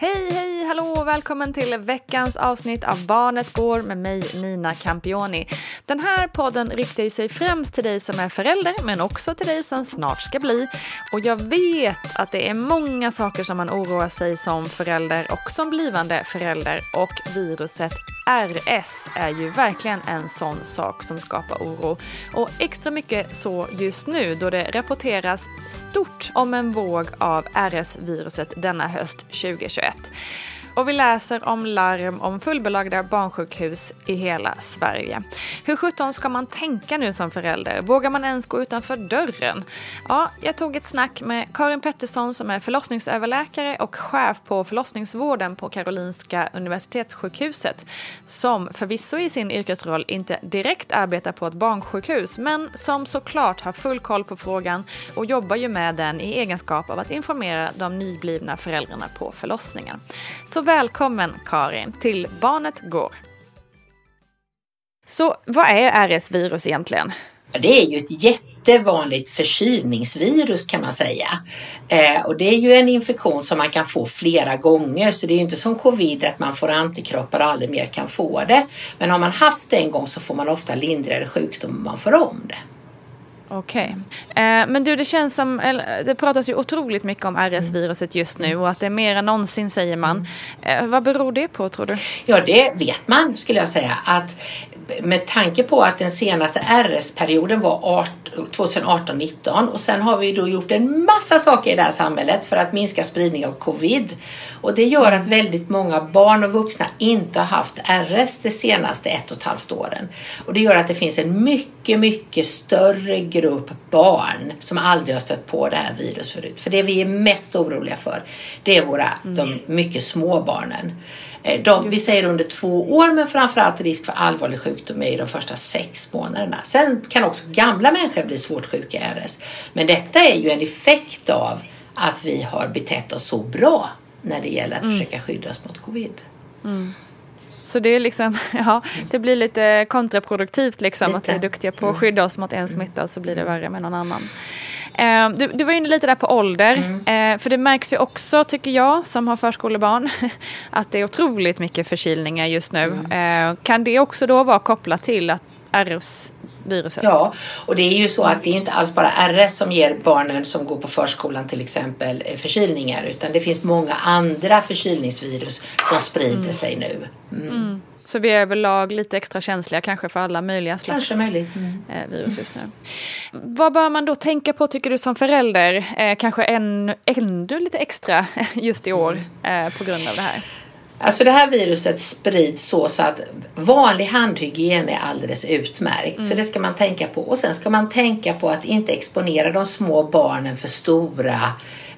Hej, hej, hallå! Välkommen till veckans avsnitt av Barnet går med mig, Nina Campioni. Den här podden riktar sig främst till dig som är förälder, men också till dig som snart ska bli. Och jag vet att det är många saker som man oroar sig som förälder och som blivande förälder. Och viruset RS är ju verkligen en sån sak som skapar oro. Och extra mycket så just nu då det rapporteras stort om en våg av RS-viruset denna höst 2021. Och vi läser om larm om fullbelagda barnsjukhus i hela Sverige. Hur sjutton ska man tänka nu som förälder? Vågar man ens gå utanför dörren? Ja, jag tog ett snack med Karin Pettersson som är förlossningsöverläkare och chef på förlossningsvården på Karolinska Universitetssjukhuset. Som förvisso i sin yrkesroll inte direkt arbetar på ett barnsjukhus men som såklart har full koll på frågan och jobbar ju med den i egenskap av att informera de nyblivna föräldrarna på förlossningen. Så välkommen Karin till Barnet Går. Så vad är RS-virus egentligen? Det är ju ett jättevanligt förkylningsvirus kan man säga. Eh, och det är ju en infektion som man kan få flera gånger så det är ju inte som covid att man får antikroppar och aldrig mer kan få det. Men har man haft det en gång så får man ofta lindrigare sjukdom om man får om det. Okej. Okay. Eh, men du, det känns som, eller, det pratas ju otroligt mycket om RS-viruset just nu och att det är mer än någonsin säger man. Eh, vad beror det på tror du? Ja, det vet man skulle jag säga. Att med tanke på att den senaste RS-perioden var 2018-19 och sen har vi då gjort en massa saker i det här samhället för att minska spridning av covid. Och det gör att väldigt många barn och vuxna inte har haft RS de senaste ett och ett halvt åren. Och det gör att det finns en mycket, mycket större grupp barn som aldrig har stött på det här virus förut. För det vi är mest oroliga för, det är våra, mm. de mycket små barnen. Eh, de, vi säger under två år men framförallt risk för allvarlig sjukdom i de första sex månaderna. Sen kan också gamla människor bli svårt sjuka i RS. Men detta är ju en effekt av att vi har betett oss så bra när det gäller att mm. försöka skydda oss mot covid. Mm. Så det är liksom, ja, det blir lite kontraproduktivt liksom Lite. att vi är duktiga på att skydda oss mot en smitta så blir det värre med någon annan. Eh, du, du var inne lite där på ålder, eh, för det märks ju också tycker jag som har förskolebarn att det är otroligt mycket förkylningar just nu. Eh, kan det också då vara kopplat till att RS-viruset? Ja, och det är ju så att det är inte alls bara RS som ger barnen som går på förskolan till exempel förkylningar utan det finns många andra förkylningsvirus som sprider sig nu. Mm. Så vi är överlag lite extra känsliga kanske för alla möjliga slags. Mm. eh, virus just nu. Vad bör man då tänka på tycker du som förälder? Eh, kanske än, ännu lite extra just i år eh, på grund av det här. Alltså det här viruset sprids så, så att vanlig handhygien är alldeles utmärkt. Så det ska man tänka på. Och sen ska man tänka på att inte exponera de små barnen för stora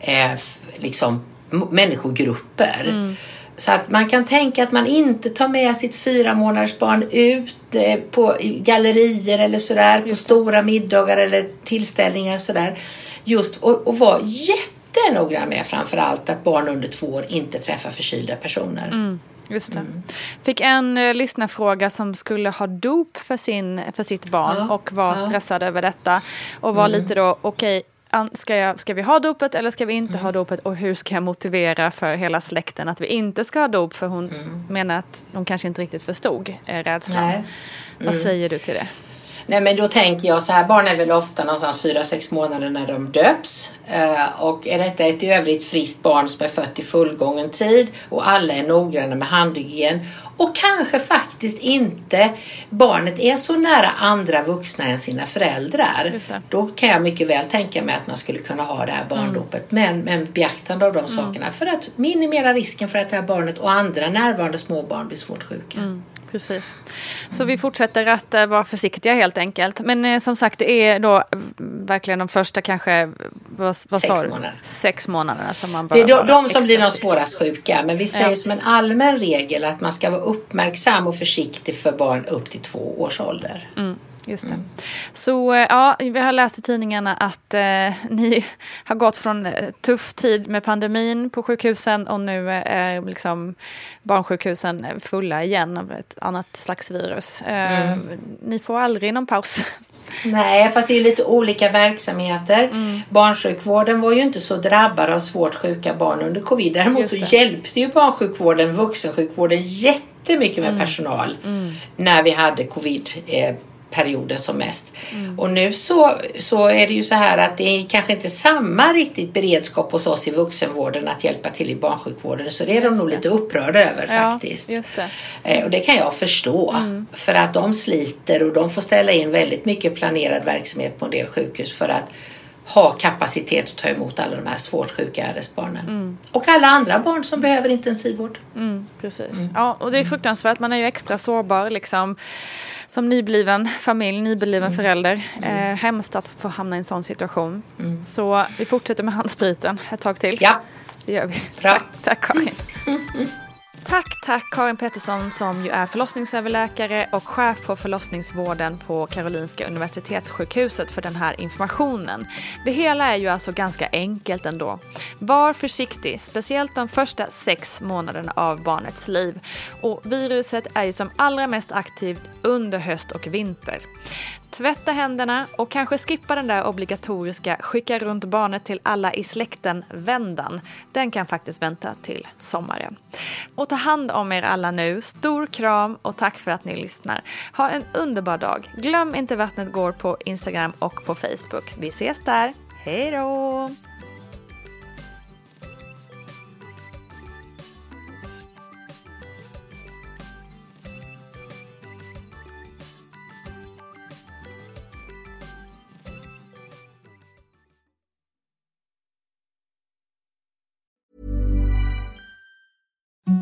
eh, liksom, människogrupper. Så att man kan tänka att man inte tar med sitt fyra månaders barn ut eh, på gallerier eller sådär, på stora middagar eller tillställningar och sådär. Just och, och vara jättenoggrann med framför allt att barn under två år inte träffar förkylda personer. Just det. Fick en eh, lyssnarfråga som skulle ha dop för, sin, för sitt barn Ja, och var ja. Mm. stressad över detta. Och var lite då, okej, an- ska, jag, ska vi ha dopet eller ska vi inte Mm. ha dopet? Och hur ska jag motivera för hela släkten att vi inte ska ha dop? För hon menar att de kanske inte riktigt förstod eh, rädslan. Mm. Vad säger du till det? Nej men då tänker jag så här, barn är väl ofta någonstans 4-6 månader när de döps. Eh, och är detta ett i övrigt friskt barn som är fött i fullgången tid och alla är noggranna med handhygien och kanske faktiskt inte barnet är så nära andra vuxna än sina föräldrar. Då kan jag mycket väl tänka mig att man skulle kunna ha det här barndopet. Men med beaktande av de sakerna. För att minimera risken för att det här barnet och andra närvarande småbarn blir svårt sjuka. Precis. Så vi fortsätter att eh, vara försiktiga helt enkelt. Men eh, som sagt, det är då mm, verkligen de första kanske, vad, vad Sex sa månader. Sex månaderna som man bör Det är de, de som blir de svårast sjuka. Men vi säger Ja. som en allmän regel att man ska vara uppmärksam och försiktig för barn upp till två års ålder. Just det. Så eh, ja, vi har läst i tidningarna att eh, ni har gått från eh, tuff tid med pandemin på sjukhusen och nu eh, är liksom barnsjukhusen fulla igen av ett annat slags virus. Eh, Ni får aldrig någon paus. Nej, fast det är ju lite olika verksamheter. Barnsjukvården var ju inte så drabbad av svårt sjuka barn under covid. Däremot så hjälpte ju barnsjukvården vuxensjukvården jättemycket med personal när vi hade covid. Perioden som mest. Och nu så, så är det ju så här att det är kanske inte samma riktigt beredskap hos oss i vuxenvården att hjälpa till i barnsjukvården. Så det är de nog lite upprörda över faktiskt. Ja, just det. Eh, Och det kan jag förstå. För att de sliter och de får ställa in väldigt mycket planerad verksamhet på en del sjukhus för att ha kapacitet att ta emot alla de här svårt sjuka RS-barnen. Och alla andra barn som behöver intensivvård. Precis. Ja, och det är fruktansvärt. Man är ju extra sårbar liksom, som nybliven familj, nybliven förälder. Eh, hemskt att få hamna i en sån situation. Så vi fortsätter med handspriten ett tag till. Ja, Det gör vi. Bra. Tack, tack Karin. Tack, tack Karin Pettersson som ju är förlossningsöverläkare och chef på förlossningsvården på Karolinska Universitetssjukhuset för den här informationen. Det hela är ju alltså ganska enkelt ändå. Var försiktig, speciellt de första sex månaderna av barnets liv. Och viruset är ju som allra mest aktivt under höst och vinter. Tvätta händerna och kanske skippa den där obligatoriska skicka runt barnet till alla i släkten-vändan. Den kan faktiskt vänta till sommaren. Och ta hand om er alla nu. Stor kram och tack för att ni lyssnar. Ha en underbar dag. Glöm inte Vattnet går på Instagram och på Facebook. Vi ses där. Hej då!